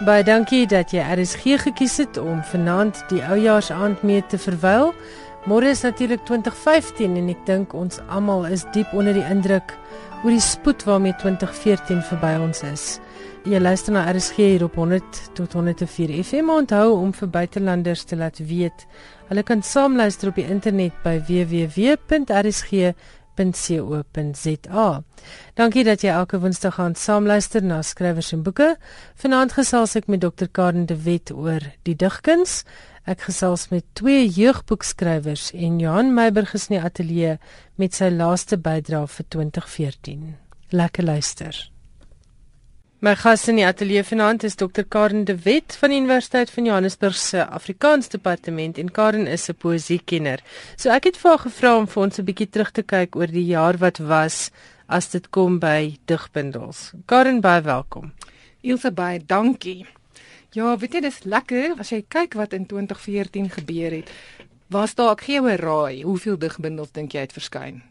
Baie dankie dat jy RSG gekies het om vanaand die oujaarsaand mee te verwyl. Môre is natuurlik 2015 en ek dink ons almal is diep onder die indruk oor die spoed waarmee 2014 verby ons is. Jy luister na RSG hier op 100 tot 104 FM. Onthou om vir buitelanders te laat weet. Hulle kan saamluister op die internet by www.rsg.co.za. Dankie dat jy elke Woensdag gaan saamluister na skrywers en boeke. Vanaand gesels ek met Dr. Karen de Wet oor die digkuns. Ek gesels met twee jeugboekskrywers en Johan Meiberg is in die ateljee met sy laaste bydrae vir 2014. Lekker luister. My gas in die ateljee vanaand is Dr. Karen de Wet van die Universiteit van Johannesburg se Afrikaans departement en Karen is 'n poesiekenner. So ek het vir haar gevra om vir ons 'n bietjie terug te kyk oor die jaar wat was as dit kom by digbundels. Karen, baie welkom. Ilse baie dankie. Ja, weet jy dis lekker as jy kyk wat in 2014 gebeur het. Was daar ek gee 'n raai, hoeveel digbundels dink jy het verskyn?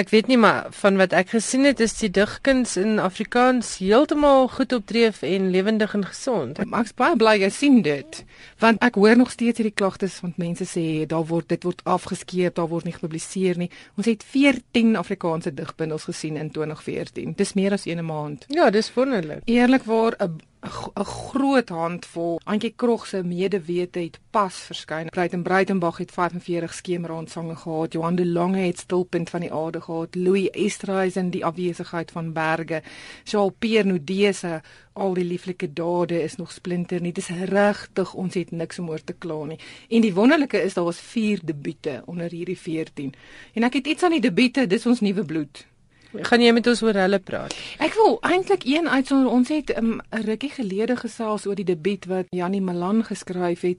Ek weet nie maar van wat ek gesien het is die digkuns in Afrikaans heeltemal goed opdreef en lewendig en gesond. Ek maak baie bly jy sien dit. Want ek hoor nog steeds hierdie klagtes van mense sê daar word dit word afgeskeep, daar word nie gepubliseer nie. Ons het 14 Afrikaanse digbundels gesien in 2014. Dis meer as 'n maand. Ja, dis wonderlik. Eerlikwaar 'n 'n groot handvol Antjie Krog se medewete het pas verskyn. Breiten Breitenberg het 45 skemerandsange gehad. Johan de Lange het stilpunt van die aarde gehad. Louis Estreisen die afwesigheid van berge. Charles Pierre Nudese al die lieflike dade is nog splinter nie. Dit is regtig ons het niks om oor te kla nie. En die wonderlike is daar was 4 debiete onder hierdie 14. En ek het iets aan die debiete, dis ons nuwe bloed. Gaan jy met ons oor hulle praat? Ek wil eintlik een uitsonder ons het 'n um, rukkie gelede gesels oor die debuut wat Janie Malan geskryf het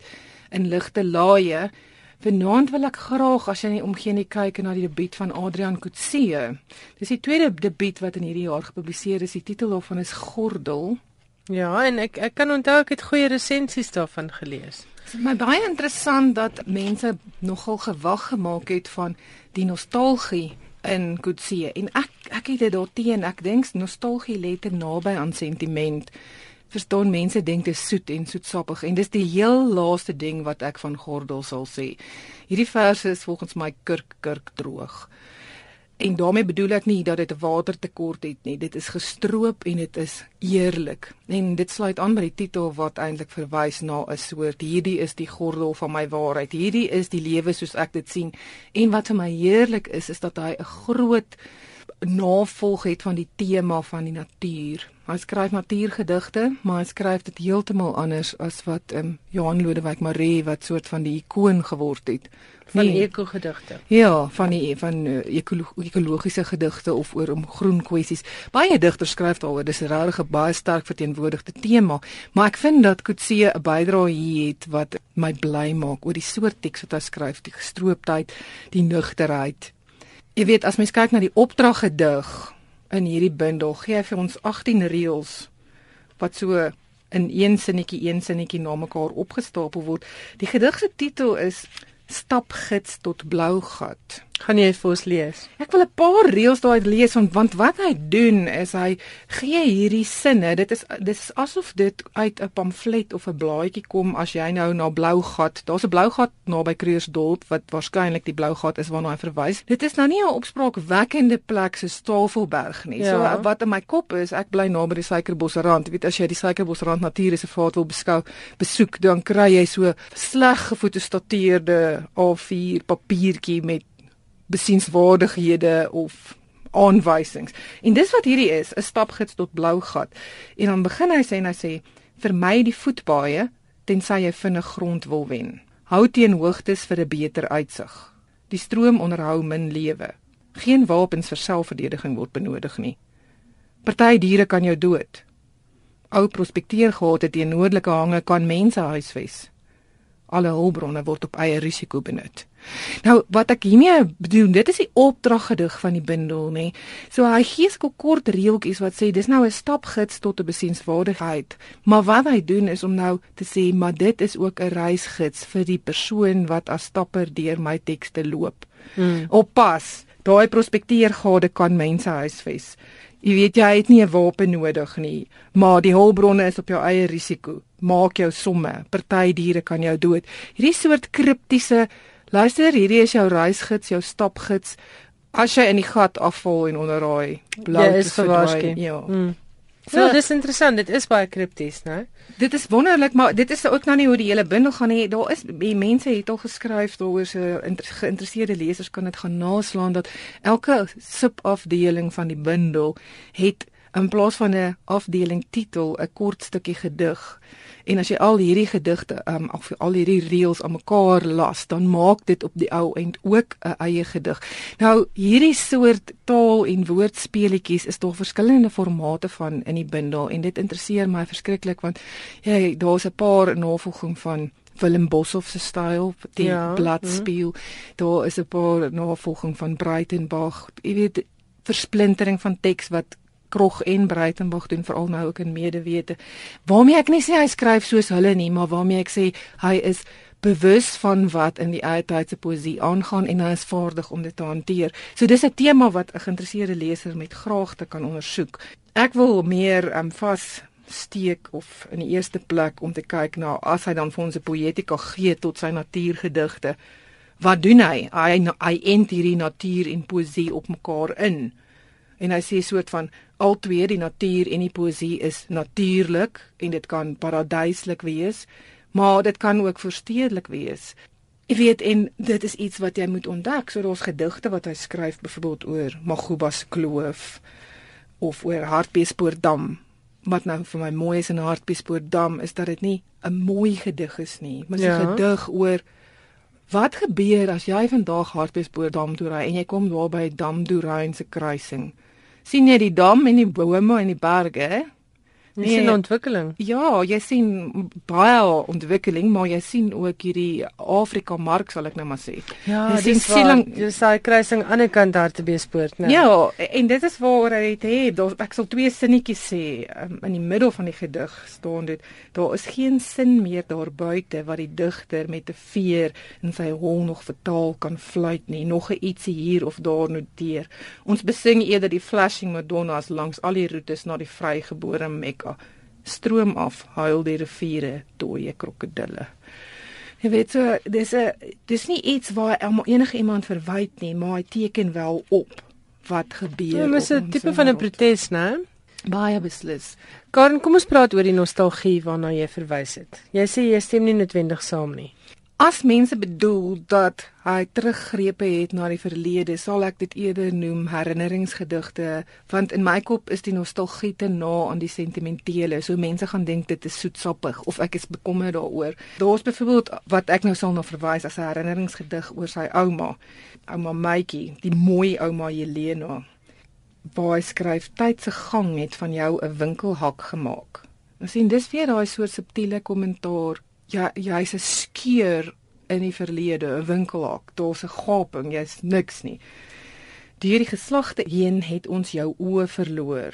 in Ligte Laaie. Vanaand wil ek graag as jy nie omgee nie kyk na die debuut van Adrian Kutse. Dis die tweede debuut wat in hierdie jaar gepubliseer is. Die titel daarvan is Gordel. Ja, en ek ek kan onthou ek het goeie resensies daarvan gelees. Dit is my baie interessant dat mense nogal gewag gemaak het van die nostalgie in Kutse en ek ek het dit daarteen ek dink nostalgie lê te naby aan sentiment. Verstaan mense dink dit is soet en soetsappig en dis die heel laaste ding wat ek van gordel sal sê. Hierdie verse is volgens my kurk kurk droog En daarmee bedoel ek nie dat dit 'n watertekort het nie. Dit is gestroop en dit is eerlik. En dit sluit aan by die titel wat eintlik verwys na 'n soort hierdie is die gordel van my waarheid. Hierdie is die lewe soos ek dit sien. En wat vir my heerlik is, is dat hy 'n groot navolg het van die tema van die natuur. Hy skryf natuurgedigte, maar hy skryf dit heeltemal anders as wat ehm um, Johan Lodewyk Maree wat soort van die ikoon geword het van nee. ekogedigte. Ja, van die van uh, ekologiese gedigte of oor om groen kwessies. Baie digters skryf daaroor. Dis 'n regtig baie sterk verteenwoordigde tema, maar ek vind dat Kutse 'n bydrae hier het wat my bly maak oor die soort teks wat hy skryf, die gestrooptheid, die nugterheid. Jy weet, as mens kyk na die opdraggedig in hierdie bundel, gee hy vir ons 18 reëls wat so in een sinnetjie een sinnetjie na mekaar opgestapel word. Die gedig se titel is stapgids tot blou gat. Gaan jy vir ons lees? Ek wil 'n paar reëls daaruit lees want, want wat hy doen is hy gee hierdie sinne. Dit is dis asof dit uit 'n pamflet of 'n blaadjie kom as jy nou na blou gat. Daar's 'n blou gat naby Krugersdorp wat waarskynlik die blou gat is waarna hy verwys. Dit is nou nie 'n opspraakwekkende plek so Stavelberg nie. Ja. So wat in my kop is, ek bly naby die Suikerbosrand. Jy weet as jy die Suikerbosrand natuurreservaat wil beskou, besoek, dan kry jy so sleg gefotostatueerde A4 papiertjie met besienswaardighede of aanwysings. En dis wat hierdie is, 'n stapgids tot blou gat. En dan begin hy sê en hy sê vermy die voetpaaie tensy jy vinnig grond wil wen. Hou teen hoogtes vir 'n beter uitsig. Die stroom onderhou min lewe. Geen wapens vir selfverdediging word benodig nie. Party diere kan jou dood. Ou prospekteer gehad het teen noordelike hange kan mense huisves. Alle hulpbronne word op eie risiko benut. Nou wat ek hiermee bedoel, dit is die opdraggedig van die bundel, nê. So hy gee skoon kort reeltjies wat sê dis nou 'n stapgids tot 'n besienswaardigheid. Maar wat hy doen is om nou te sê, maar dit is ook 'n reisgids vir die persoon wat as stapper deur my tekste loop. Hmm. Oppas, daai prospekteergade kan mense huisves. Jy weet jy het nie 'n wapen nodig nie, maar die hulpbronne is op jou eie risiko. Maak jou somme. Party diere kan jou dood. Hierdie soort kriptiese luister, hierdie is jou reisgids, jou stapgids. As jy in die gat afval en onder raai, blou ja, is verwaarsku. Ja. Mm. So, ja, dis interessant. Dit is baie kripties, né? Dit is wonderlik, maar dit is ook nou nie hoe die hele bundel gaan nie. Daar is die mense het al geskryf daaroor se geïnteresseerde lesers kan dit gaan naslaan dat elke subafdeling van die bundel het in plaas van 'n afdeling titel 'n kort stukkie gedig. En as jy al hierdie gedigte um of al hierdie reels aan mekaar las, dan maak dit op die ou end ook 'n eie gedig. Nou hierdie soort taal en woordspeletjies is tog verskillende formate van in die bundel en dit interesseer my verskriklik want jy daar's 'n paar navolging van Willem Boshoff se styl, die ja, bladspeel. Mm. Daar is 'n paar navolging van Breitenberg. Jy weet versplintering van teks wat Krog en Breitenberg doen veral nou ook in medewete. Waarmee ek nie sê hy skryf soos hulle nie, maar waarmee ek sê hy is bewus van wat in die eie tyd se poesie aangaan en hy is vaardig om dit te hanteer. So dis 'n tema wat 'n geïnteresseerde leser met graagte kan ondersoek. Ek wil meer um, vas steek of in die eerste plek om te kyk na as hy dan vir ons 'n poetika gee tot sy natuurgedigte. Wat doen hy? Hy hy ent hierdie natuur en poesie op mekaar in en hy sê soort van al twee die natuur en die poesie is natuurlik en dit kan paradyslik wees maar dit kan ook verstedelik wees jy weet en dit is iets wat jy moet ontdek so daar's gedigte wat hy skryf byvoorbeeld oor Maguba se kloof of oor Hartbeespoortdam wat nou vir my mooi is in Hartbeespoortdam is dat dit nie 'n mooi gedig is nie maar 'n ja. gedig oor Wat gebeur as jy vandag Hartbeespoortdam toe ry en jy kom daar by Damdoerein se kruising? Sien jy die dam en die bome en die berge? Nee, sien ontwikkeling. Ja, jy sien baie ontwikkeling, maar jy sien ook hierdie Afrika mark sal ek nou maar sê. Ja, jy sien siening, jy sê kruising aan die ander kant daar te beespoort, né? Ja, en dit is waar hy dit het. Ek sal twee sinnetjies sê um, in die middel van die gedig staan dit. Daar is geen sin meer daar buite wat die digter met 'n veer in sy hol nog vertaal kan fluit nie. Nog 'n ietsie hier of daar noteer. Ons besing eerder die flashing Madonnas langs al die roetes na die vrygebore Mek Afrika stroom af huil die riviere dooie krokodille. Jy weet so dis 'n dis nie iets waar enige iemand verwyd nie, maar hy teken wel op wat gebeur. Dit is 'n tipe van 'n protes, né? Baie beslis. Karen, kom ons praat oor die nostalgie waarna jy verwys het. Jy sê jy stem nie noodwendig saam nie. As mense bedoel dat hy teruggrepe het na die verlede, sal ek dit eerder noem herinneringsgedigte, want in my kop is die nostalgie te na aan die sentimentele. So mense gaan dink dit is soetsappig of ek is bekommerd daaroor. Daar's byvoorbeeld wat ek nou sal na verwys as 'n herinneringsgedig oor sy ouma, ouma Maitjie, die mooi ouma Jelena. Waar hy skryf tyd se gang het van jou 'n winkelhak gemaak. Ons sien dis weer daai soort subtiele kommentaar ja jy's 'n skeur in die verlede, 'n winkelhak, daar's 'n gaping, jy's niks nie. Deur die geslagte heen het ons jou oë verloor.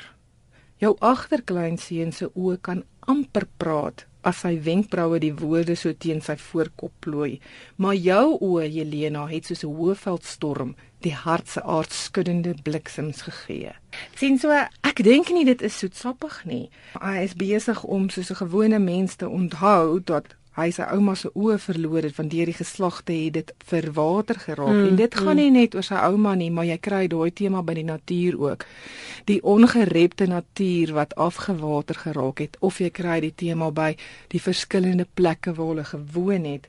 Jou agterkleinseun se oë kan amper praat as sy wenkbroue die woorde so teen sy voorkop plooi, maar jou oë, Helena, het soos 'n hoëveldstorm die hart se aardskuddende bliksems gegee. Sien so, ek dink nie dit is soetsappig nie. Hy is besig om soos 'n gewone mens te onthou dat hy sy ouma se oë verloor het van deur die geslagte het dit verwater geraak. Mm, en dit gaan mm. nie net oor sy ouma nie maar jy kry daai tema by die natuur ook. Die ongerepte natuur wat afgewater geraak het of jy kry die tema by die verskillende plekke waar hulle gewoon het.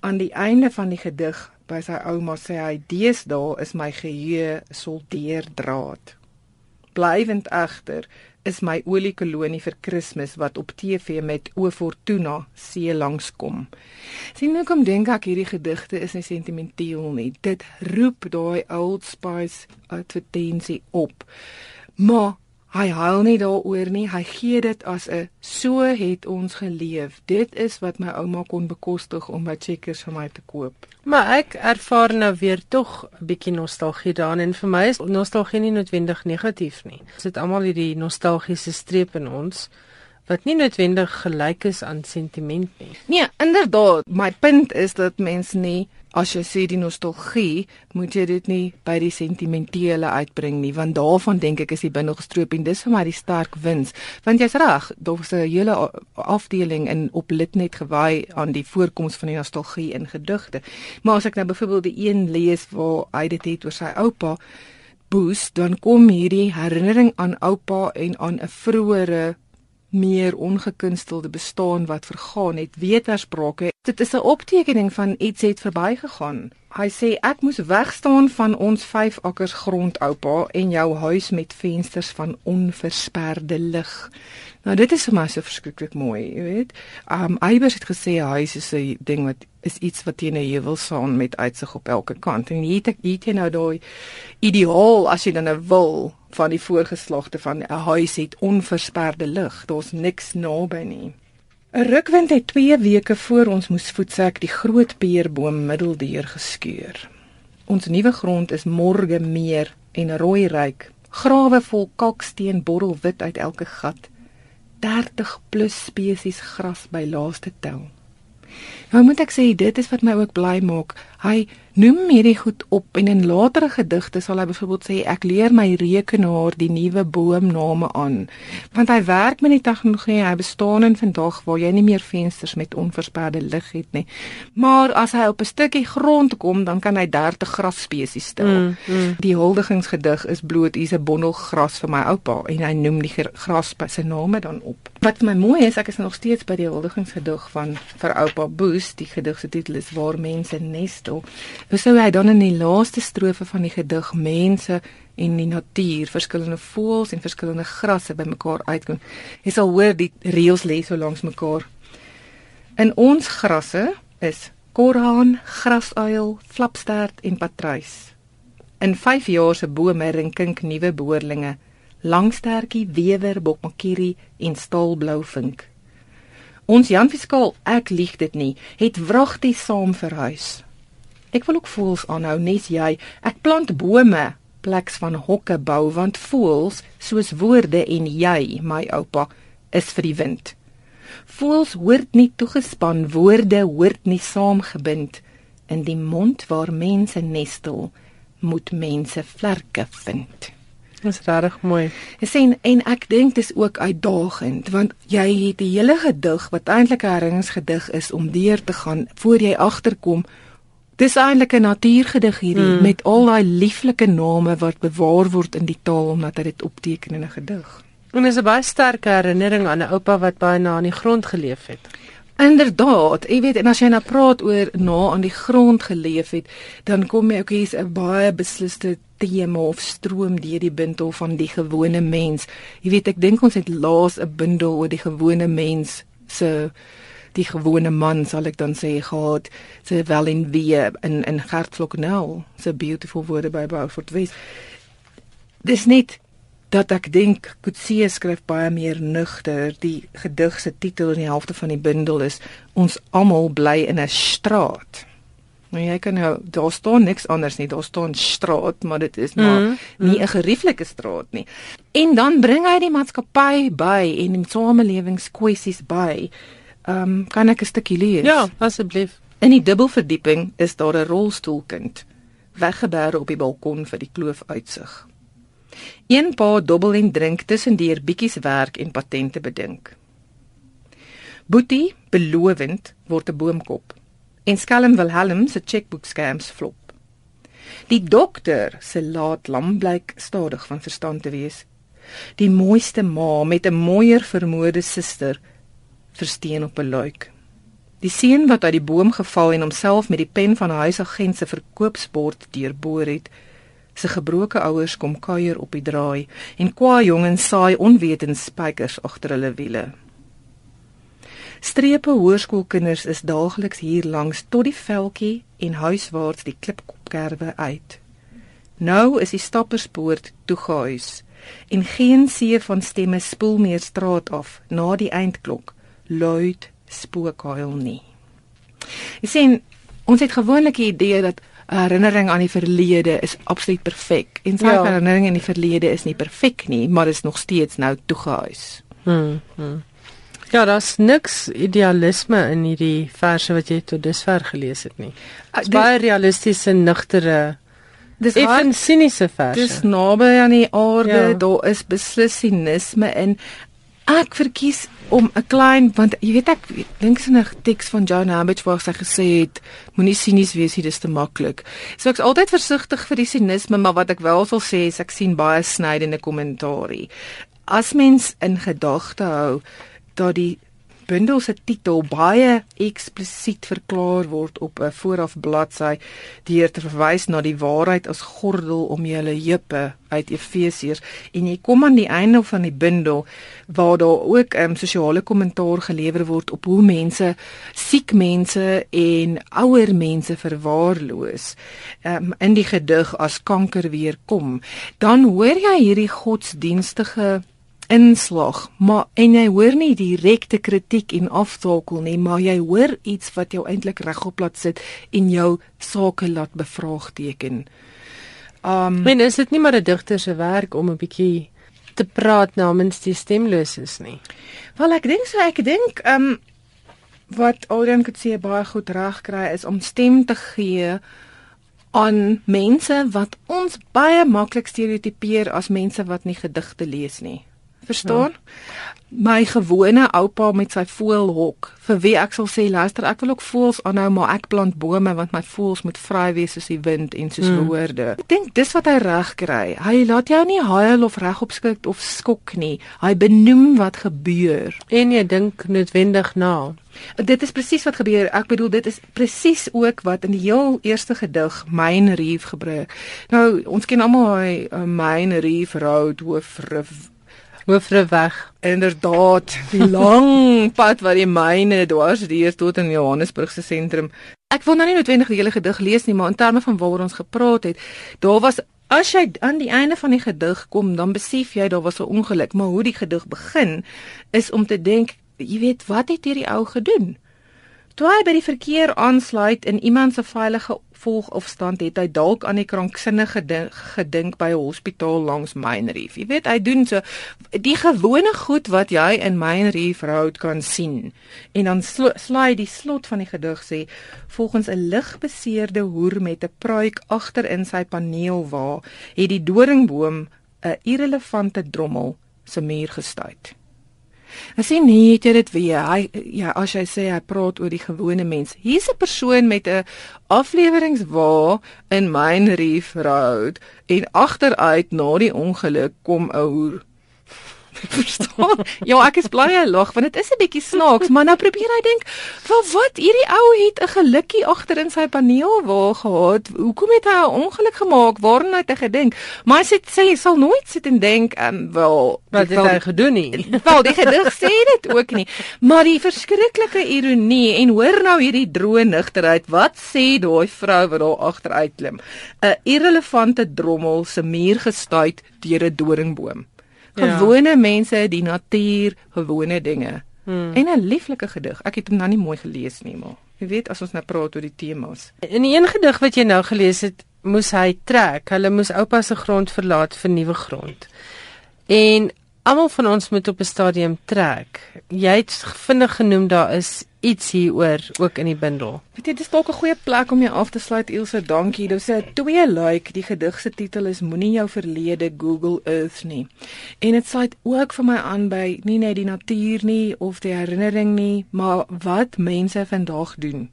Aan die einde van die gedig by sy ouma sê hy deesdae is my geheue soldeerdraad blywend egter is my oliekolonie vir Kersfees wat op TV met O Fortuna see langs kom. Sien nou kom dink ek hierdie gedigte is nie sentimenteel nie. Dit roep daai Old Spice advertensie op. Maar Hy huil nie daaroor nie. Hy gee dit as 'n so het ons geleef. Dit is wat my ouma kon bekostig om my checkers vir my te koop. Maar ek ervaar nou weer tog 'n bietjie nostalgie daarin en vir my is nostalgie nie noodwendig negatief nie. Dit is almal hierdie nostalgiese streep in ons wat nie noodwendig gelyk is aan sentiment nie. Nee, inderdaad. My punt is dat mense nie as jy sê die nostalgie, moet jy dit nie by die sentimentele uitbring nie, want daarvan dink ek is die bindel gestroop en dis vir my die sterk wins. Want jy's reg, daar's 'n hele afdeling in op Litnet gewy aan die voorkoms van die nostalgie in gedigte. Maar as ek nou byvoorbeeld die een lees waar hy dit het oor sy oupa, Boes, dan kom hierdie herinnering aan oupa en aan 'n vroeëre meer ongekunstelde bestaan wat vergaan het wetersprake. Dit is 'n optekening van iets het verbygegaan. Hy sê ek moes wegstaan van ons 5 akkers grond oupa en jou huis met vensters van onversperde lig nou dit is vir my so verskriklik mooi jy weet um Eybers het gesê huis is 'n ding wat is iets wat teen 'n heuwel staan met uitsig op elke kant en hier het hier nou daai ideaal as jy dan nou wil van die voorgeslagte van 'n huis het onversperde lig. Daar's niks naby nie. 'n Rukwind het 2 weke voor ons moes voetsek die groot peerboom middeldeur geskeur. Ons nuwe grond is môre meer en rooi ryk. Grawe vol kalksteen borrel wit uit elke gat. 30 plus spesies gras by laaste tel. Nou moet ek sê dit is wat my ook bly maak. Hy noem hierdie goed op en in latere gedigte sal hy byvoorbeeld sê ek leer my rekenaar die nuwe boomname aan. Want hy werk met die tegnologie hy bestaan in vandag waar jy nie meer vensters met onversperde lig het nie. Maar as hy op 'n stukkie grond kom dan kan hy 30 grasspesies stel. Mm, mm. die huldigingsgedig is bloot hier's 'n bondel gras vir my oupa. En hy noem die gras sy name dan op. Wat my mooi is ek is nog steeds by die huldigingsgedig van vir oupa Boes die gedig se titel is waar mense nestel Hoe sou hy dan in die laaste strofe van die gedig mense en die natuur, verskillende voëls en verskillende grasse bymekaar uitkom. Jy sal hoor die reëls lê so langs mekaar. In ons grasse is korhaan, grasuil, flapstert en patruis. In 5 jaar se bome rinkink nuwe boorlinge, langstertjie, wewer, bokmakierie en staalblou vink. Ons Jan Fiskaal, ek lieg dit nie, het wragtig saam verhuis. Ek wil ook voels aanhou nes jy. Ek plant bome pleks van hokke bou want voels soos woorde en jy, my oupa, is vir die wind. Voels hoort nie toegespan, woorde hoort nie saamgebind. In die mond waar mense nestel, moet mense vlerke vind. Dit is regtig mooi. Ek sien en ek dink dis ook uitdagend want jy het 'n hele gedig wat eintlik 'n herinneringsgedig is om deur te gaan voor jy agterkom Dis eintlik 'n natuurgedig hierdie mm. met al daai lieflike name wat bewaar word in die taal omdat hy dit opteken in 'n gedig. En dis 'n baie sterk herinnering aan 'n oupa wat baie na aan die grond geleef het. Inderdaad, jy weet en as jy nou praat oor na aan die grond geleef het, dan kom jy ook hier's 'n baie besliste tema of stroom deur die bindel van die gewone mens. Jy weet ek dink ons het laas 'n bindel oor die gewone mens se so, die gewone man sal ek dan sê gehad. Se wel in wie in in Hartflocknel so beautiful woorde by Beaufort West dis net dat ek dink Kutsie skryf baie meer nugter die gedig se titel in die helfte van die bundel is ons almal bly in 'n straat. Nou jy kan nou daar staan niks anders nie, daar staan straat, maar dit is maar mm, nie 'n gerieflike straat nie. En dan bring hy die maatskappy by en die samelewingskwessies by. Ehm um, kan ek 'n stukkie lees? Ja, asseblief. In die dubbelverdieping is daar 'n rolstoelkind weggebêre op die balkon vir die kloof uitsig. Een pa dobbel en drink tussendeur bietjies werk en patente bedink. Boetie, belovend, word 'n boomkop en skelm Wilhelm se chequebook scams flop. Die dokter se laat lam blyk stadig van verstand te wees. Die mooiste ma met 'n mooier vermoede suster versteen op 'n luik. Die seun wat uit die boom geval en homself met die pen van 'n huisagent se verkoopsbord deurboor het, se gebroke ouers kom kuier op die draai en kwaai jongens saai onwetend spykers agter hulle wiele. Strepe hoërskoolkinders is daagliks hier langs tot die veldjie en huiswaarts die klipkopkerwe uit. Nou is die stapperspoort toegehuis en geen see van stemme spoel meer straat af na die eindklok luid spookhuil nie. Jy sien, ons het gewoonlik die idee dat herinnering aan die verlede is absoluut perfek. En sy ja. herinnering aan die verlede is nie perfek nie, maar is nog steeds nou toegehuis. Hmm. hmm. Ja, daar's niks idealisme in hierdie verse wat jy tot dusver gelees het nie. Dit is baie realistiese, nugtere Dis effe siniese verse. Dis naby aan die aarde, ja. daar is beslis sinisme in. Ek verkies om 'n klein want jy weet ek dink se 'n teks van John Hambidge waar sy gesê het moenie sinies wees nie dis te maklik. So ek's altyd versigtig vir die sinisme maar wat ek wel sal sê is ek sien baie snydende kommentaarie. As mens in gedagte hou dat die bundel se titel baie eksplisiet verklaar word op 'n vooraf bladsy deur te verwys na die waarheid as gordel om julle heupe uit Efesiërs. En jy kom aan die einde van die bundel waar daar ook 'n um, sosiale kommentaar gelewer word op hoe mense siek mense en ouer mense verwaarloos um, in die gedig as kanker weer kom. Dan hoor jy hierdie godsdienstige inslag, maar en jy hoor nie direkte kritiek en aftakel nie, maar jy hoor iets wat jou eintlik regop laat sit en jou sake laat bevraagteken. Um Men is dit nie maar 'n digter se werk om 'n bietjie te praat namens die stemloses nie. Wel ek dink so ek dink um wat Adrian Kutse baie goed reg kry is om stem te gee aan mense wat ons baie maklik stereotipeer as mense wat nie gedigte lees nie verstaan? Ja. My gewone oupa met sy voelhok, vir wie ek sal sê luister, ek wil ook voels aanhou, maar ek plant bome want my voels moet vry wees soos die wind en soos mm. woorde. Ek dink dis wat hy reg kry. Hy laat jou nie huil of regop skrik of skok nie. Hy benoem wat gebeur en jy dink noodwendig na. Dit is presies wat gebeur. Ek bedoel dit is presies ook wat in die heel eerste gedig Myn Reef gebruik. Nou ons ken almal hy uh, Myn Reef Road hoof Hoofre weg. Inderdaad, die lang pad wat die myne dwars deur tot in Johannesburg se sentrum. Ek wil nou nie noodwendig die hele gedig lees nie, maar in terme van waaroor ons gepraat het, daar was as jy aan die einde van die gedig kom, dan besef jy daar was 'n ongeluk, maar hoe die gedig begin is om te dink, jy weet, wat het hierdie ou gedoen? Toe hy by die verkeer aansluit in iemand se veilige volgafstand het hy dalk aan die kranksinnige gedink by 'n hospitaal langs Main Reef. Jy weet, hy doen so die gewone goed wat jy in Main Reef Road kan sien. En dan slaai die slot van die gedig sê volgens 'n ligbeseerde hoer met 'n pruik agter in sy paneel waar het die doringboom 'n irrelevante drommel se muur gestuit. Hy sê nee, het jy dit weer? Hy ja, as jy sê hy praat oor die gewone mens. Hier's 'n persoon met 'n afleweringswa in Main Reef Road en agteruit na die ongeluk kom 'n hoer verstaan. ja, ek is bly hy lag want dit is 'n bietjie snaaks, maar nou probeer hy dink, "Wel wat, hierdie ou het 'n gelukkie agter in sy paneel waar gehad. Hoekom het hy 'n ongeluk gemaak? Waarna het hy gedink?" Maar hy sê hy sal nooit sit en dink, "Ehm wel, wat het hy gedoen nie?" Wel, die gedig sê dit ook nie. Maar die verskriklike ironie en hoor nou hierdie droë nigterheid. Wat sê daai vrou wat daar agteruit klim? 'n Irrelevante drommel se muur gestuit deur 'n doringboom. Ja. Gewone mense, die natuur, gewone dinge. Hmm. En 'n lieflike gedig. Ek het hom nou nie mooi gelees nie, maar jy weet as ons nou praat oor die temas. In die een gedig wat jy nou gelees het, moes hy trek. Hulle moes oupa se grond verlaat vir nuwe grond. En almal van ons moet op 'n stadium trek. Jy het vinnig genoem daar is iets hieroor ook in die bundel. Weet jy, dis dalk 'n goeie plek om jou af te sluit Ilse. Dankie. Dit sê twee like. Die gedig se titel is Moenie jou verlede Google Earth nie. En dit sluit ook vir my aan by nie net die natuur nie of die herinnering nie, maar wat mense vandag doen.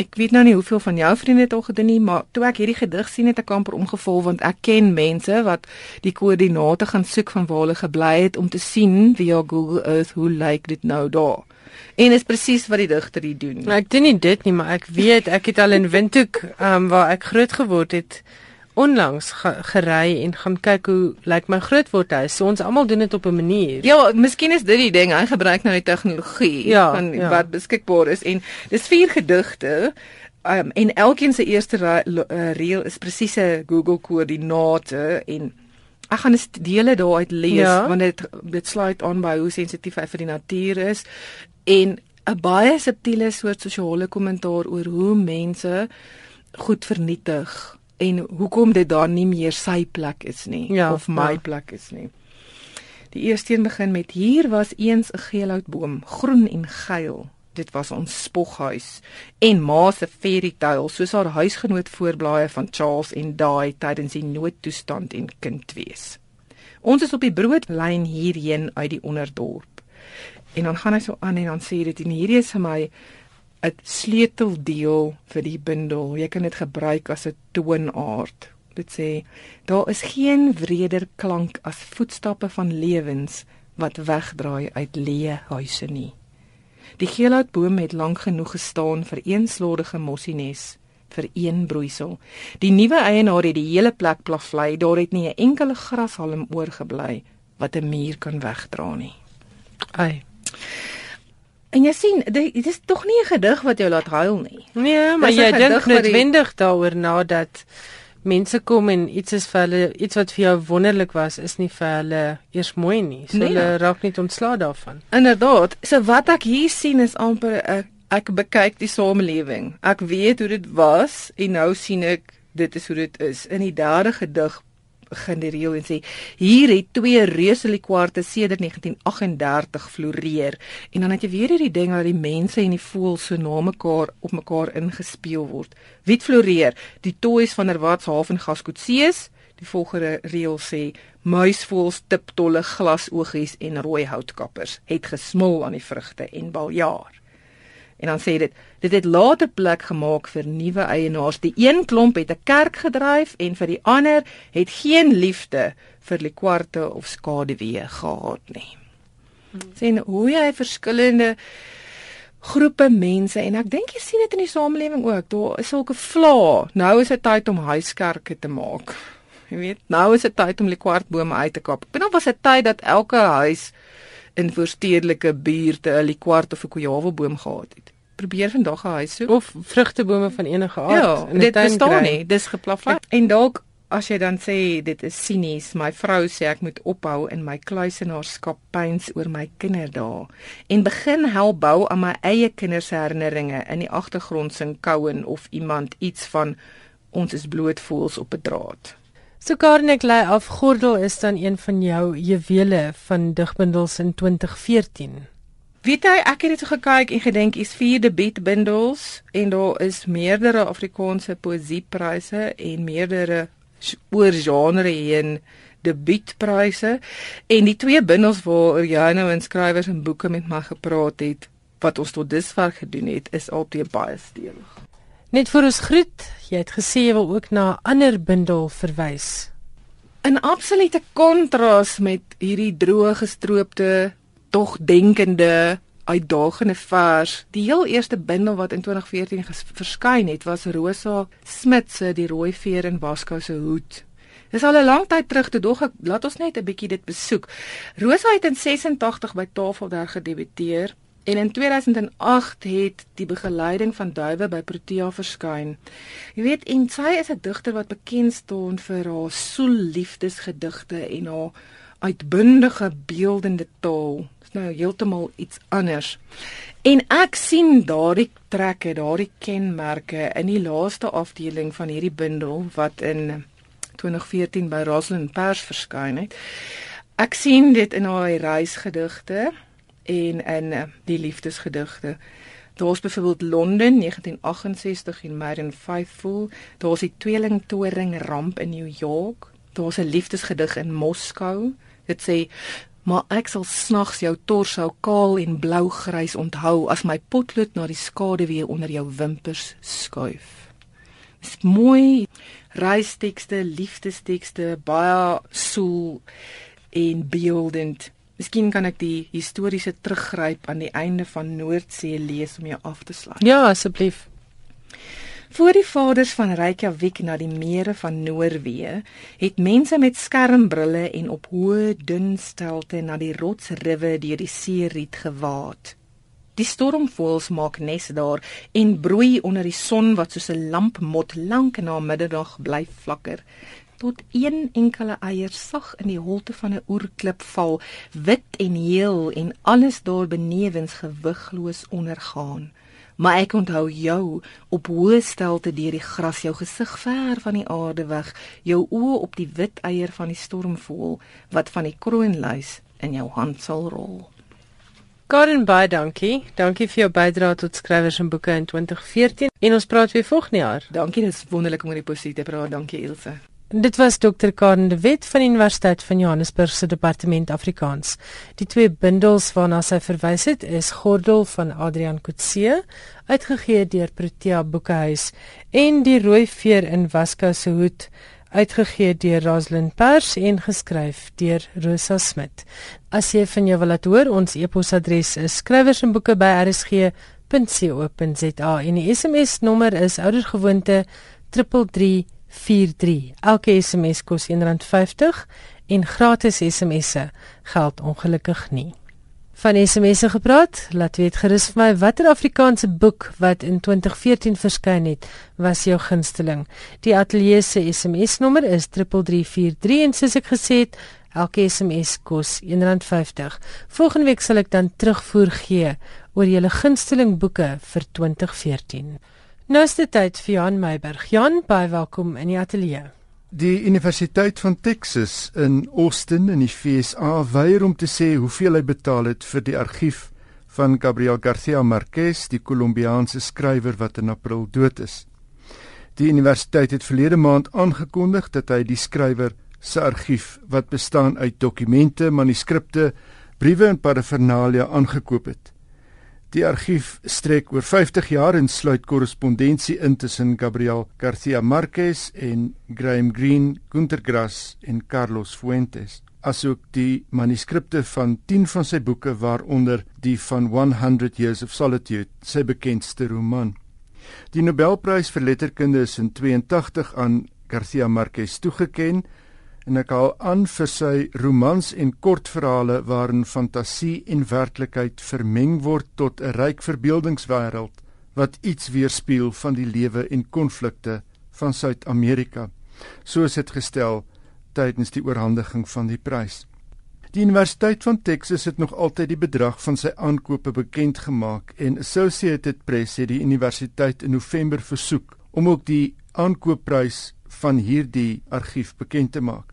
Ek weet nou nie hoeveel van jou vriende het al gedoen nie, maar toe ek hierdie gedig sien het ek amper omgeval want ek ken mense wat die koördinate gaan soek van waar hulle gebly het om te sien via Google Earth hoe lyk dit nou daar. En is presies wat die digter hier doen. Nou, ek doen nie dit nie, maar ek weet ek het al in Windhoek, ehm um, waar ek groot geword het, onlangs ge gery en gaan kyk hoe lyk my grootwordhuis. So ons almal doen dit op 'n manier. Ja, miskien is dit die ding. Hy gebruik nou die tegnologie ja, van ja. wat beskikbaar is en dis vier gedigte. Um, en elkeen se eerste uh, reël is presiese Google koördinate en ek gaan dit dele daaruit lees ja. want dit dit sluit aan by hoe sensitief hy vir die natuur is en 'n baie subtiele soort sosiale kommentaar oor hoe mense goed vernietig en hoekom dit daar nie meer sy plek is nie ja, of my ja. plek is nie. Die eerste een begin met hier was eens 'n geelhoutboom, groen en geel. Dit was ons spoghuis en ma se fairy tale soos haar huisgenoot voorblaaie van Charles en Daai tydens die noodtoestand en kind wees. Ons is op die broodlyn hierheen uit die onderdorp. En dan gaan hy so aan en dan sê dit en hierdie is vir my 'n sleuteldeel vir die bundel. Jy kan dit gebruik as 'n toonaard. Dit sê daar is geen wreder klank as voetstappe van lewens wat wegdraai uit leë huise nie. Die geelhoutboom het lank genoeg gestaan vir een slordige mossienes vir een broeisel. Die nuwe eienaar het die hele plek plavlei, daar het nie 'n enkele grashalm oorgebly wat 'n muur kan wegdra nie. Ai. En jy sien, dit is tog nie 'n gedig wat jou laat huil nie. Nee, maar jy dink noodwendig die... daaroor nadat mense kom en iets is vir hulle iets wat vir jou wonderlik was, is nie vir hulle eers mooi nie. So nee. hulle raak nie ontslae daarvan. Inderdaad. So wat ek hier sien is amper 'n ek bekyk die samelewing. Ek weet hoe dit was en nou sien ek dit is hoe dit is. In die derde gedig begin die reël en sê hier het twee reuse likwarte sedert 1938 floreer en dan het jy weer hierdie ding dat die mense en die voëls so na mekaar op mekaar ingespeel word. Wie floreer? Die toys van Herwatshaven Gaskotsees. Die volgende reël sê muisvoëls, tiptolle, glasoogies en rooi houtkappers het gesmil aan die vrugte en baljaar. En dan sê dit dit het later plek gemaak vir nuwe eienaars. Die een klomp het 'n kerk gedryf en vir die ander het geen liefde vir die kwarte of skaduwee gehad nie. Sien hoe jy verskillende groepe mense en ek dink jy sien dit in die samelewing ook. Daar is sulke vla. Nou is dit tyd om huiskerke te maak. Jy weet, nou is dit tyd om die kwartbome uit te kap. Binne was 'n tyd dat elke huis in voorstedelike buurte 'n likwart of 'n kojaweboom gehad het probeer vandag 'n huis soek of vrugtebome van enige aard ja, in. Dit bestaan nie, dis geplafai. En dalk as jy dan sê dit is sinies, my vrou sê ek moet ophou in my kluisenaarskap pyns oor my kinderdae en begin help bou aan my eie kinders se herinneringe in die agtergrond sing Cowan of iemand iets van ons is bloot voels op 'n draad. So Karnik lê af gordel is dan een van jou juwele van digbundels in 2014. Weet jy, ek het dit gekyk en gedink is vier debietbundels en daar is meerdere Afrikaanse poesiepryse en meerdere oor genre heen debietpryse en die twee bundels waar jy nou in skrywers en boeke met my gepraat het wat ons tot dusver gedoen het is altyd baie stewig. Net vir ons groet, jy het gesê jy wil ook na 'n ander bundel verwys. In absolute kontras met hierdie droë gestroopte tog denkende uitdagende vers. Die heel eerste bundel wat in 2014 verskyn het, was Rosa Smit se Die rooi veer in Waskou se hoed. Dis al 'n lang tyd terug te dog ek laat ons net 'n bietjie dit besoek. Rosa het in 86 by Tafelberg gedebuteer en in 2008 het die begeleiding van Duwe by Protea verskyn. Jy weet, en sy is 'n digter wat bekend staan vir haar soel liefdesgedigte en haar uitbundige beeldende taal nou heeltemal iets anders. En ek sien daardie trekke, daardie kenmerke in die laaste afdeling van hierdie bundel wat in 2014 by Rosalind Pers verskyn het. Ek sien dit in haar reisgedigte en in eh, die liefdesgedigte. Daar's byvoorbeeld Londen 1968 en Marion Faithful, daar's die tweelingtoring ramp in New York, daar's 'n liefdesgedig in Moskou. Dit sê maar ek sal snags jou torso kaal en blou-grys onthou as my potlood na die skaduwee onder jou wimpers skuif. Dis mooi reistekste, liefdestekste, baie soel en beeldend. Miskien kan ek die historiese teruggryp aan die einde van Noordsee lees om jou af te sluit. Ja, asseblief. Voor die vaders van Reykjavik na die mere van Noorwe, het mense met skermbrille en op hoë dun stelte na die rotsriwe deur die seeriet gewaad. Die stormvoëls maak nes daar en broei onder die son wat soos 'n lampmot lank na middag bly flikker tot een enkele eier sag in die holte van 'n oerklip val, wit en heel en alles daar benewens gewigloos ondergaan maar ek onthou jou op hoë stelte deur die gras jou gesig ver van die aarde weg jou oë op die wit eier van die stormvoël wat van die kroonluis in jou hand sal rol. Karen baie dankie. Dankie vir jou bydrae tot skrywers en boeke in 2014 en ons praat weer volgende jaar. Dankie, dit is wonderlik om oor die poesie te praat. Dankie Ilse. Dit was Dr. Karen de Wet van Universiteit van Johannesburg se departement Afrikaans. Die twee bundels waarna sy verwys het, is Gordel van Adrian Kutse, uitgegee deur Protea Boekehuis, en Die Rooi Veer in Waskou se hoed, uitgegee deur Rosalind Pers en geskryf deur Rosa Smit. As jy van jou wil laat hoor, ons e-posadres is skrywersenboeke@rsg.co.za en die SMS nommer is oudergewoonte 33 43. Elke SMS kos R1.50 en gratis SMS'e geld ongelukkig nie. Van SMS'e gepraat, laat weet gerus vir my watter Afrikaanse boek wat in 2014 verskyn het, was jou gunsteling. Die ateljee se SMS nommer is 3343 en soos ek gesê het, elke SMS kos R1.50. Volgende week sal ek dan terugvoer gee oor julle gunsteling boeke vir 2014. Nou is dit tyd vir Jan Meiberg. Jan, baie welkom in die ateljee. Die Universiteit van Texas in Austin in die FSA weier om te sê hoeveel hy betaal het vir die argief van Gabriel Garcia Marquez, die Kolumbiaanse skrywer wat in April dood is. Die universiteit het verlede maand aangekondig dat hy die skrywer se argief wat bestaan uit dokumente, manuskripte, briewe en paraphernalia aangekoop het. Die argief strek oor 50 jaar en sluit korrespondensie in tussen Gabriel Garcia Marquez en Graham Greene, Gunter Grass en Carlos Fuentes, asook die manuskripte van 10 van sy boeke waaronder die van 100 Years of Solitude, sy bekendste roman. Die Nobelprys vir letterkunde is in 82 aan Garcia Marquez toegekend en ek hou aan vir sy romans en kortverhale waarin fantasie en werklikheid vermeng word tot 'n ryk verbeeldingswêreld wat iets weerspieël van die lewe en konflikte van Suid-Amerika soos dit gestel tydens die oorhandiging van die prys. Die Universiteit van Texas het nog altyd die bedrag van sy aankope bekend gemaak en Associated Press het die universiteit in November versoek om ook die aankoopprys van hierdie argief bekend te maak.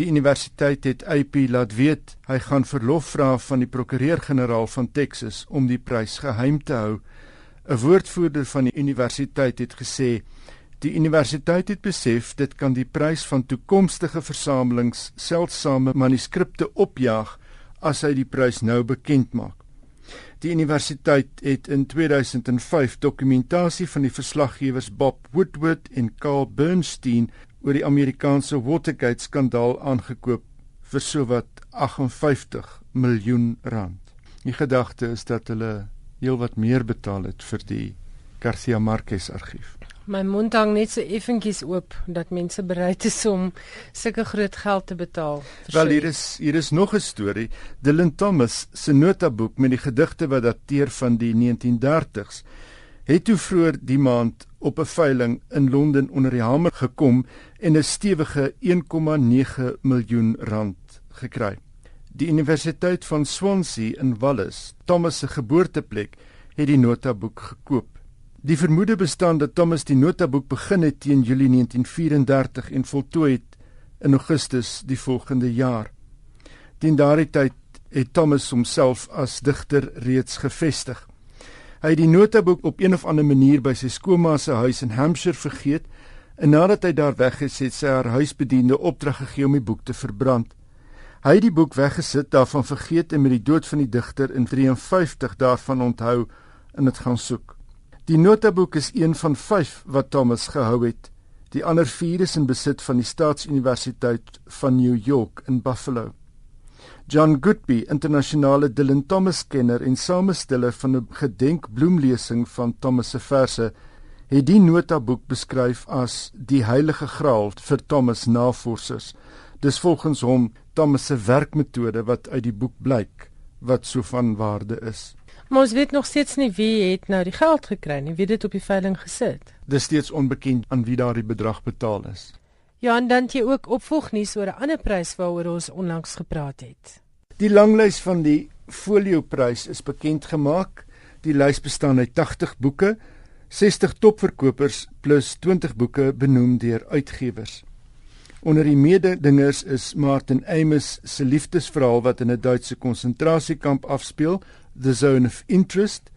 Die universiteit het AP laat weet hy gaan verlof vra van die prokureur-generaal van Texas om die prys geheim te hou. 'n Woordvoerder van die universiteit het gesê die universiteit het besef dit kan die prys van toekomstige versamelings seldsame manuskripte opjaag as hy die prys nou bekend maak. Die universiteit het in 2005 dokumentasie van die verslaggewers Bob Woodward en Carl Bernstein oor die Amerikaanse Watergate skandaal aangekoop vir sowat 58 miljoen rand. Die gedagte is dat hulle heelwat meer betaal het vir die Garcia Marquez argief. My mond hang net so effentjies oop dat mense bereid is om sulke groot geld te betaal. Wel hier is hier is nog 'n storie. Dylan Thomas se notaboek met die gedigte wat dateer van die 1930s het toe vroeër die maand op 'n veiling in Londen onder die hamer gekom en 'n stewige 1,9 miljoen rand gekry. Die Universiteit van Swansea in Wallis, Thomas se geboorteplek, het die notaboek gekoop. Die vermoede bestaan dat Thomas die notaboek begin het teen Julie 1934 en voltooi het in Augustus die volgende jaar. Teen daardie tyd het Thomas homself as digter reeds gevestig. Hy het die notaboek op een of ander manier by sy skoonma se huis in Hampshire vergeet en nadat hy daar weg is, het sy haar huisbediende opdrag gegee om die boek te verbrand. Hy het die boek weggesit, daarvan vergeet en met die dood van die digter in 53 daarvan onthou en dit gaan soek. Die notaboek is een van 5 wat Thomas gehou het. Die ander 4 is in besit van die Staatsuniversiteit van New York in Buffalo. John Goodby, internasionale Dylan Thomas kenner en samesteller van 'n gedenkbloemlesing van Thomas se verse, het die notaboek beskryf as die heilige graal vir Thomas navorsers. Dis volgens hom Thomas se werkmetode wat uit die boek blyk wat so van waarde is. Maar ons weet nog steeds nie wie het nou die geld gekry nie, wie dit op die veiling gesit. Dis steeds onbekend aan wie daardie bedrag betaal is. Ja, en dan jy ook opvolgnuus oor 'n ander prys waaroor ons onlangs gepraat het. Die langlys van die Folioprys is bekend gemaak. Die lys bestaan uit 80 boeke, 60 topverkopers plus 20 boeke benoem deur uitgewers. Onder die mededingers is Martin Amis se liefdesverhaal wat in 'n Duitse konsentrasiekamp afspeel, The Zone of Interest,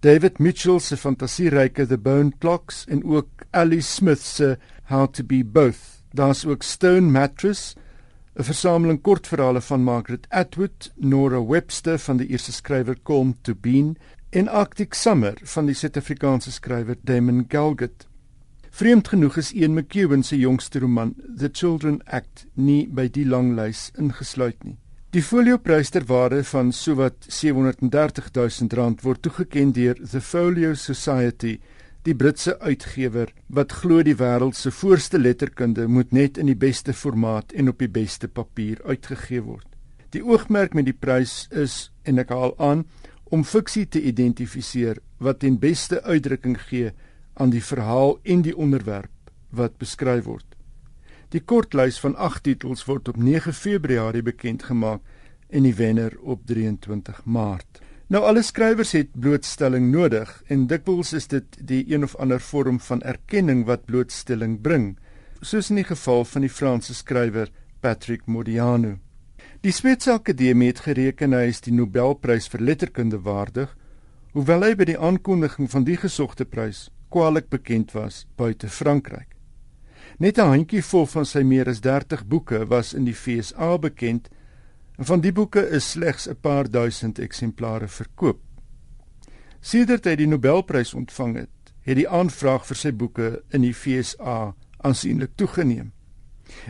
David Mitchell se fantasieryke The Bone Clocks en ook Ali Smith se How to Be Both. Daar's ook Stone Mattress, 'n versameling kortverhale van Margaret Atwood, Nora Webster van die Ierse skrywer Colm Tobin en Arctic Summer van die Suid-Afrikaanse skrywer Damon Galgut. Vreemd genoeg is Ian McEwan se jongste roman, The Children Act, nie by die lang lys ingesluit nie. Die folioprys ter waarde van sowat 730 000 rand word toegekend deur The Folio Society, die Britse uitgewer wat glo die wêreld se voorste letterkunde moet net in die beste formaat en op die beste papier uitgegee word. Die oogmerk met die prys is en ek haal aan om fiksie te identifiseer wat ten beste uitdrukking gee aan die verhaal en die onderwerp wat beskryf word. Die kortlys van 8 titels word op 9 Februarie bekend gemaak en die wenner op 23 Maart. Nou alle skrywers het blootstelling nodig en dikwels is dit die een of ander vorm van erkenning wat blootstelling bring, soos in die geval van die Franse skrywer Patrick Modiano. Die Switserse Akademie het gereken hy is die Nobelprys vir letterkunde waardig, hoewel hy by die aankondiging van die gesogte prys kwaliek bekend was buite Frankryk. Net 'n handjievol van sy meer as 30 boeke was in die FSA bekend en van die boeke is slegs 'n paar duisend eksemplare verkoop. Sedert hy die Nobelprys ontvang het, het die aanvraag vir sy boeke in die FSA aansienlik toegeneem.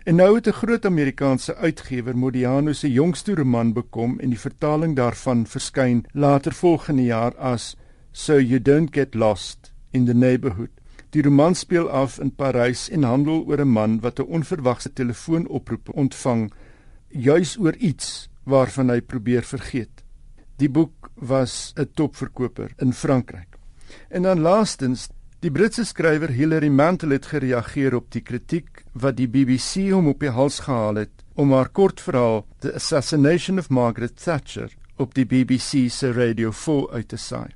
En nou het 'n groot Amerikaanse uitgewer Modiano se jongste roman bekom en die vertaling daarvan verskyn later volgende jaar as So You Don't Get Lost in the Neighborhood. Die roman speel af in Parys en handel oor 'n man wat 'n onverwagse telefoonoproep ontvang juis oor iets waarvan hy probeer vergeet. Die boek was 'n topverkoper in Frankryk. En dan laastens, die Britse skrywer Hilary Mantel het gereageer op die kritiek wat die BBC hom op die hals gehaal het om haar kortverhaal The Assassination of Margaret Thatcher op die BBC se Radio 4 uit te saai.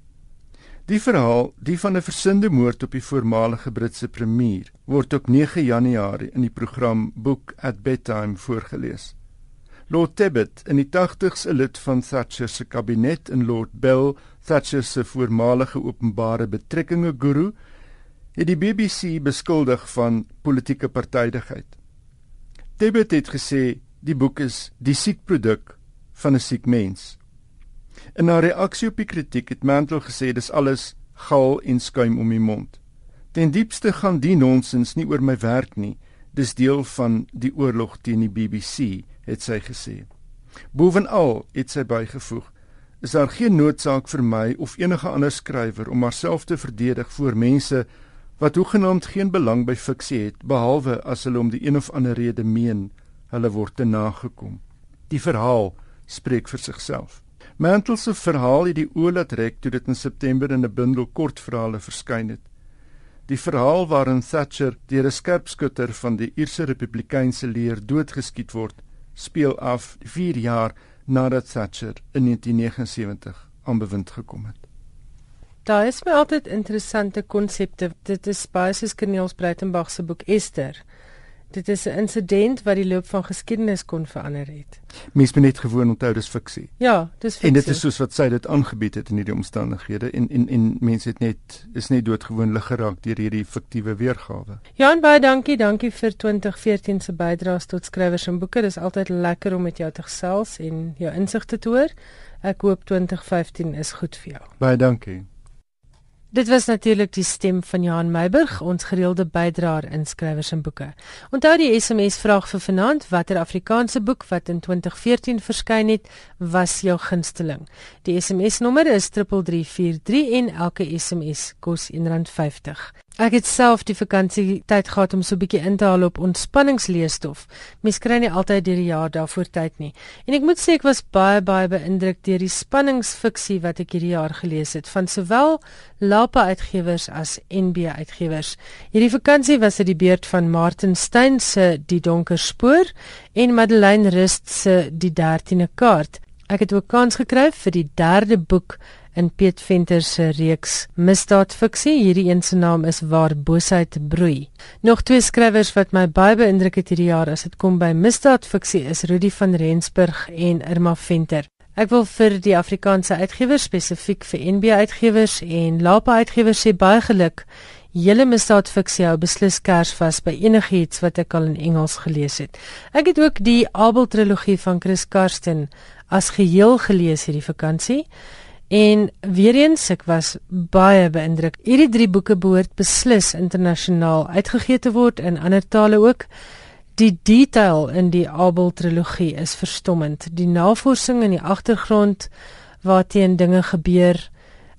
Die verhaal, die van 'n versindi moord op die voormalige Britse premier, word op 9 Januarie in die program Book at Bedtime voorgeles. Lord Tebbit, in die 80s 'n lid van Thatcher se kabinet en Lord Bell, Thatcher se voormalige openbare betrekkinge guru, het die BBC beskuldig van politieke partydigheid. Tebbit het gesê die boek is die siek produk van 'n siek mens. In haar reaksie op die kritiek het Mantle gesê dis alles gal en skuim om die mond. Ten diepste gaan die nonsens nie oor my werk nie, dis deel van die oorlog teen die BBC, het sy gesê. Bovenal het sy bygevoeg: Is daar geen noodsaak vir my of enige ander skrywer om haarself te verdedig voor mense wat hoegenaamd geen belang by fiksie het behalwe as hulle om die een of ander rede meen hulle word te nagekom. Die verhaal spreek vir sigself. Mantle se verhaal het die oë laat rek toe dit in September in 'n bundel kortverhale verskyn het. Die verhaal waarin Thatcher deur 'n skerpskutter van die Ierse Republikeinse leer doodgeskiet word, speel af 4 jaar nadat Thatcher in 1979 aan bewind gekom het. Daar is my altyd interessante konsepte. Dit is baie soos Cornelis Breitenberg se boek Esther dit is 'n insident wat die loop van geskiedenis kon verander het. Mens moet net gewoon onthou dis fiksie. Ja, dis fiksie. En dit is soos wat sy dit aangebied het in hierdie omstandighede en en en mense het net is net doodgewoon lig geraak deur hierdie fiktiewe weergawe. Jan baie dankie, dankie vir 2014 se bydraes tot skrywers en boeke. Dis altyd lekker om met jou te gesels en jou insigte te hoor. Ek hoop 2015 is goed vir jou. Baie dankie. Dit was natuurlik die stem van Johan Meiburg, ons gereelde bydraer in skrywers en boeke. Onthou die SMS vraag vir vanaand, watter Afrikaanse boek wat in 2014 verskyn het, was jou gunsteling? Die SMS nommer is 3343 en elke SMS kos R1.50. Ek het self die vakansie tyd gehad om so 'n bietjie in te haal op ontspanningsleesstof. Mens kry nie altyd deur die jaar daarvoor tyd nie. En ek moet sê ek was baie baie beïndruk deur die spanningsfiksie wat ek hierdie jaar gelees het van sowel Lapa Uitgewers as NB Uitgewers. Hierdie vakansie was dit die beurt van Martin Steyn se Die Donker Spoor en Madeleine Rust se Die 13de Kaart. Ek het ook kans gekry vir die derde boek in Piet Venter se reeks misdaadfiksie. Hierdie een se naam is Waar boosheid broei. Nog twee skrywers wat my baie beïndruk het hierdie jaar as dit kom by misdaadfiksie is Rudy van Rensburg en Irma Venter. Ek wil vir die Afrikaanse uitgewers spesifiek vir NB uitgewers en Lapa uitgewers sê baie geluk Julle misdaadfiksie hou beslis kersvas by enigiets wat ek al in Engels gelees het. Ek het ook die Abel trilogie van Chris Karsten as geheel gelees hierdie vakansie. En weer eens ek was baie beïndruk. Hierdie drie boeke behoort beslis internasionaal uitgegee te word in ander tale ook. Die detail in die Abel trilogie is verstommend. Die navorsing in die agtergrond waarteen dinge gebeur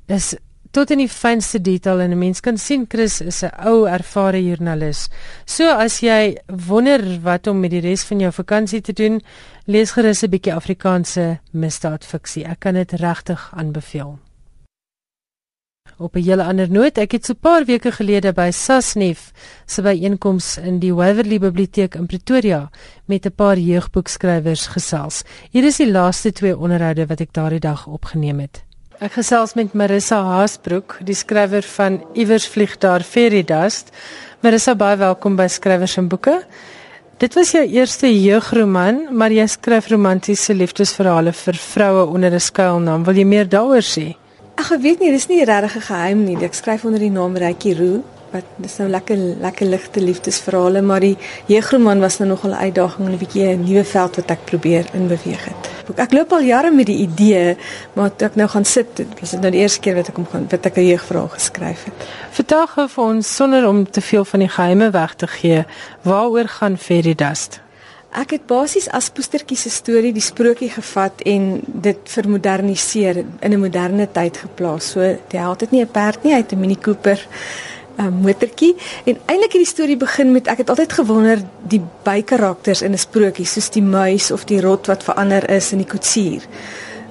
is tot in die fynste detail en 'n mens kan sien Chris is 'n ou ervare joernalis. So as jy wonder wat om met die res van jou vakansie te doen, lees gerus 'n bietjie Afrikaanse misdaadfiksie. Ek kan dit regtig aanbeveel. Op 'n hele ander noot, ek het so 'n paar weke gelede by Sasnef se byeenkoms in die Waverley Biblioteek in Pretoria met 'n paar jeugboekskrywers gesels. Hier is die laaste twee onderhoude wat ek daardie dag opgeneem het. Ek gesels met Marissa Haasbroek, die skrywer van Iewers vlieg daar Fairy Dust. Marissa, baie welkom by Skrywers en Boeke. Dit was jou eerste jeugroman, maar jy skryf romantiese liefdesverhale vir vroue onder 'n skuilnaam. Wil jy meer daaroor sê? Ag, ek weet nie, dis nie regtig 'n geheim nie. Ek skryf onder die naam Rykie Roo wat dis nou lekker lekker ligte liefdesverhale, maar die jeugroman was nou nogal 'n uitdaging en 'n bietjie 'n nuwe veld wat ek probeer inbeweeg het. Ek loop al jare met die idee, maar toe ek nou gaan sit, dis nou die eerste keer wat ek hom gaan wat ek 'n jeugverhaal geskryf het. Vertel gou vir ons sonder om te veel van die geheime weg te gee, waaroor gaan Fairy Dust? Ek het basies as poestertjie se storie die sprokie gevat en dit vermoderniseer in 'n moderne tyd geplaas. So die held het nie 'n perd nie, hy het 'n Mini Cooper um, motortjie en eintlik het die storie begin met ek het altyd gewonder die bykarakters in 'n sprokie soos die muis of die rot wat verander is in die koetsier.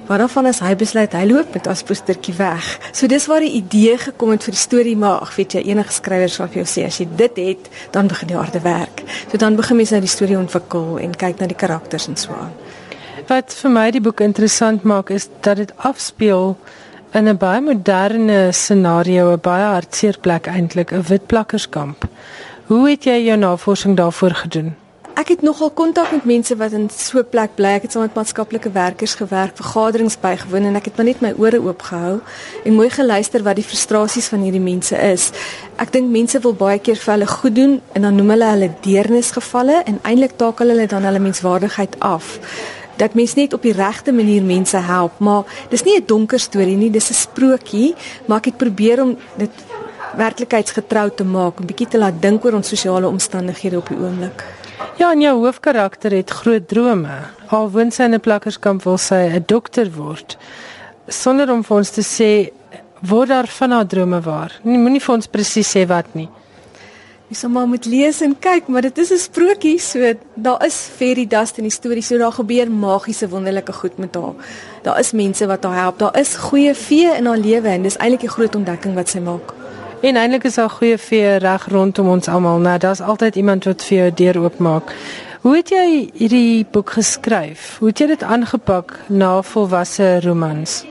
Waarvan as hy besluit hy loop met as postertjie weg. So dis waar die idee gekom het vir die storie maar ag weet jy enige skrywer sal vir jou sê as jy dit het dan begin die harde werk. So dan begin mens nou die storie ontwikkel en kyk na die karakters en so aan. Wat vir my die boek interessant maak is dat dit afspeel in 'n baie moderne scenario, 'n baie hartseer plek eintlik, 'n witplakkerskamp. Hoe het jy jou navorsing daarvoor gedoen? Ek het nogal kontak met mense wat in so 'n plek bly. Ek het saam met maatskaplike werkers gewerk, vergaderings bygewoon en ek het maar net my ore oopgehou en mooi geluister wat die frustrasies van hierdie mense is. Ek dink mense wil baie keer vir hulle goed doen en dan noem hulle hulle deernisgevalle en eintlik takel hulle dan hulle menswaardigheid af dat mens net op die regte manier mense help, maar dis nie 'n donker storie nie, dis 'n sprokie, maar ek het probeer om dit werklikheidsgetrou te maak, 'n bietjie te laat dink oor ons sosiale omstandighede op die oomblik. Ja, en jou hoofkarakter het groot drome. Al woon sy in 'n plakkerskamp wil sy 'n dokter word. Sonder om vir ons te sê word daar van haar drome waar. Nie moenie vir ons presies sê wat nie. Jy sal maar moet lees en kyk, maar dit is 'n sprokie, so daar is fairy dust in die storie, so daar gebeur magiese wonderlike goed met haar. Daar is mense wat haar help. Daar is goeie vee in haar lewe en dis eintlik 'n groot ontdekking wat sy maak. En eintlik is daar goeie vee reg rondom ons almal. Nou, daar's altyd iemand wat vir jou deur oopmaak. Hoe het jy hierdie boek geskryf? Hoe het jy dit aangepak na volwasse romans?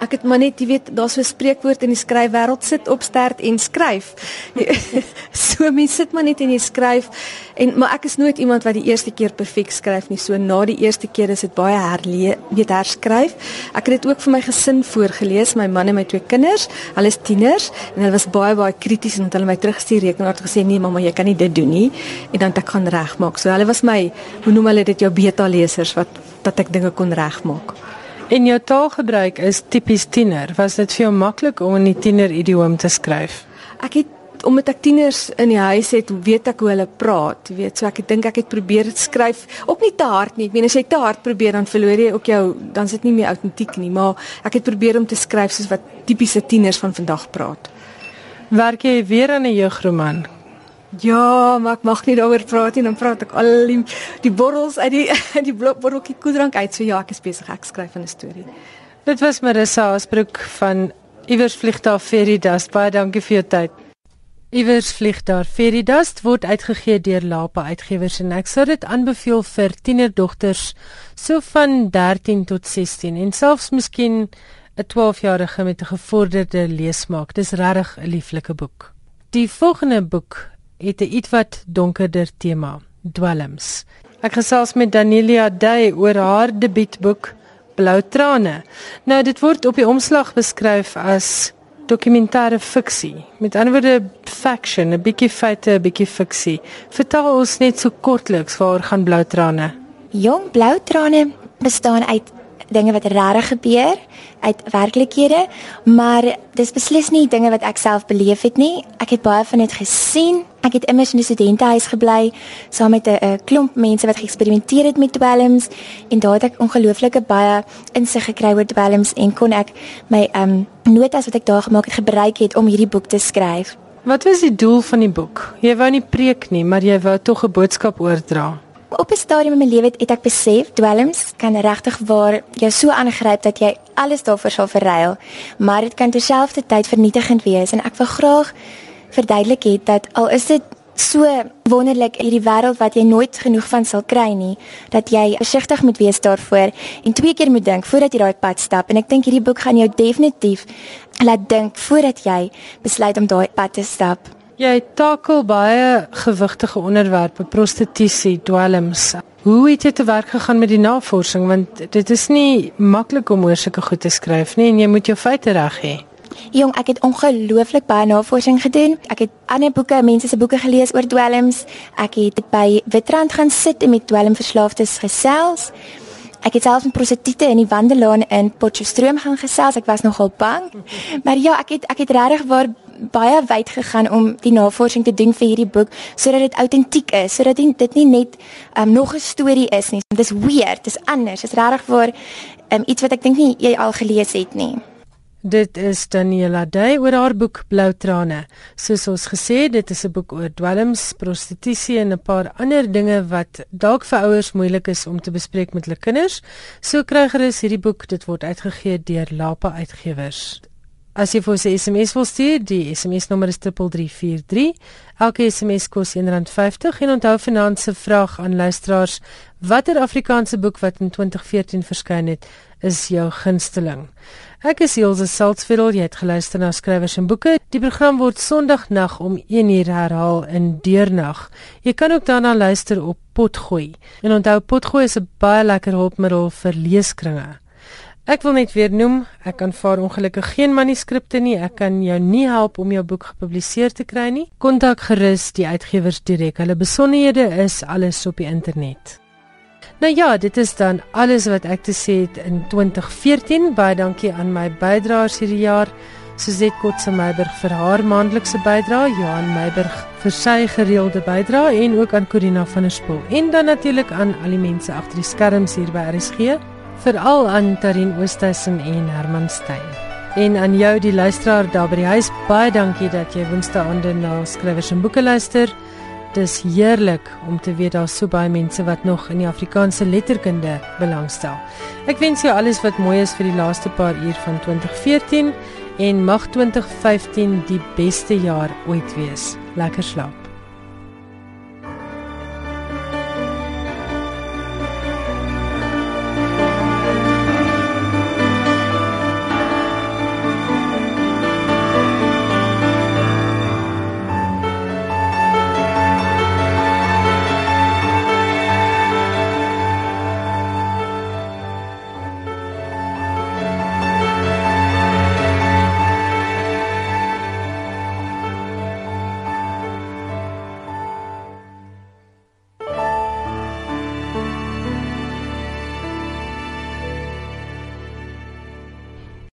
Ek het maar net, jy weet, daar's so 'n spreekwoord in die skryfwêreld sit op stert en skryf. so mense sit maar net en jy skryf en maar ek is nooit iemand wat die eerste keer perfek skryf nie. So na die eerste keer is dit baie herlee, weet herskryf. Ek het dit ook vir my gesin voorgeles, my man en my twee kinders. Hulle is tieners en hulle was baie baie krities en het hulle my teruggestuur rekenaar het gesê nee mamma, jy kan nie dit doen nie en dan ek gaan regmaak. So hulle was my, hoe noem hulle dit jou beta lesers wat dat ek dinge kon regmaak. En jou taalgebruik is tipies tiener. Was dit vir jou maklik om in die tiener idioom te skryf? Ek het omdat ek tieners in die huis het, weet ek hoe hulle praat. Weet, so ek dink ek het probeer dit skryf, ook nie te hard nie. Ek meen as jy te hard probeer dan verloor jy ook jou dan is dit nie meer autentiek nie, maar ek het probeer om te skryf soos wat tipiese tieners van vandag praat. Werk jy weer aan 'n jeugroman? Ja, maar ek mag nie daaroor praat nie, dan praat ek al die, die borrels uit die die botteltjie koeldrank uit. So ja, ek is besig ek skryf 'n storie. Dit was Marissa Asbrook van Iewers vlieg daar Dust. Baie dankie vir jou tyd. Iewers vlieg daar Dust word uitgegee deur Lapa Uitgewers en ek sou dit aanbeveel vir tienerdogters so van 13 tot 16 en selfs miskien 'n 12-jarige met 'n gevorderde leesmaak. Dis regtig 'n lieflike boek. Die volgende boek het 'n ietwat donkerder tema, Dwelms. Ek gesels met Danielia Day oor haar debuutboek Blou trane. Nou dit word op die omslag beskryf as dokumentêre fiksie. Met ander woorde fiction, 'n bietjie feite, 'n bietjie fiksie. Vertel ons net so kortliks waar gaan Blou trane? Jong Blou trane bestaan uit dinge wat regtig gebeur uit werklikhede, maar dis beslis nie dinge wat ek self beleef het nie. Ek het baie van dit gesien. Ek het immers in 'n studentehuis gebly saam met 'n klomp mense wat geëksperimenteer het met dwelms en daar het ek ongelooflike baie insig gekry oor dwelms en kon ek my um notas wat ek daar gemaak het gebruik het om hierdie boek te skryf. Wat was die doel van die boek? Jy wou nie preek nie, maar jy wou tog 'n boodskap oordra. Op 'n stadium in my lewe het ek besef dwelms kan regtig waar jou so aangryp dat jy alles daarvoor sal verruil, maar dit kan terselfdertyd vernietigend wees en ek wil graag verduidelik het dat al is dit so wonderlik hierdie wêreld wat jy nooit genoeg van sal kry nie, dat jy versigtig moet wees daarvoor en twee keer moet dink voordat jy daai pad stap en ek dink hierdie boek gaan jou definitief laat dink voordat jy besluit om daai pad te stap. Jy takel baie gewigtige onderwerpe, prostitusie, dwelms. Hoe het jy te werk gegaan met die navorsing want dit is nie maklik om oor sulke goed te skryf nie en jy moet jou feite reg hê. Jong, ek het ongelooflik baie navorsing gedoen. Ek het ander boeke, mense se boeke gelees oor dwelms. Ek het by Witrand gaan sit en met dwelmverslaafdes gesels. Ek het self met prostituie in die wandelaan in Potchefstroom gaan gesels. Ek was nogal bang. Maar ja, ek het ek het regtig waar baie wyd gegaan om die navorsing te doen vir hierdie boek sodat dit autentiek is, sodat dit nie net um, nog 'n storie is nie. Dit is weird, dit is anders. Dit is regtig vir um, iets wat ek dink nie jy al gelees het nie. Dit is Daniela Day oor haar boek Blou trane. Soos ons gesê, dit is 'n boek oor dwelms, prostitusie en 'n paar ander dinge wat dalk vir ouers moeilik is om te bespreek met hulle kinders. So kry gerus hierdie boek, dit word uitgegee deur Lapa Uitgewers. As jy vir ons 'n SMS wil stuur, die SMS nommer is 3343. Elke SMS kos R1.50 en onthou vanaand se vraag aan luisteraars: Watter Afrikaanse boek wat in 2014 verskyn het, is jou gunsteling? Ek is Elsje Salzveld, jy het geluister na skrywers en boeke. Die program word Sondagnag om 1uur herhaal in deernag. Jy kan ook daarna luister op Potgooi. En onthou Potgooi is 'n baie lekker hulpmiddel vir leeskringe. Ek wil net weer noem, ek aanvaar ongelukkig geen manuskripte nie. Ek kan jou nie help om jou boek gepubliseer te kry nie. Kontak gerus die uitgewers direk. Hulle besonderhede is alles op die internet. Nou ja, dit is dan alles wat ek te sê het in 2014. Baie dankie aan my bydraers hierdie jaar. Suzette Kotse Meiberg vir haar maandelikse bydrae, Johan Meiberg vir sy gereelde bydrae en ook aan Corina van der Spool. En dan natuurlik aan al die mense agter die skerms hier by RSG veral aan Tarin Oosthuizen en Herman Stein. En aan jou die luisteraar daar by die huis, baie dankie dat jy woensdaande na skrywers en boeke luister. Dis heerlik om te weet daar's so baie mense wat nog in die Afrikaanse letterkunde belangstel. Ek wens jou alles wat mooi is vir die laaste paar uur van 2014 en mag 2015 die beste jaar ooit wees. Lekker slaap.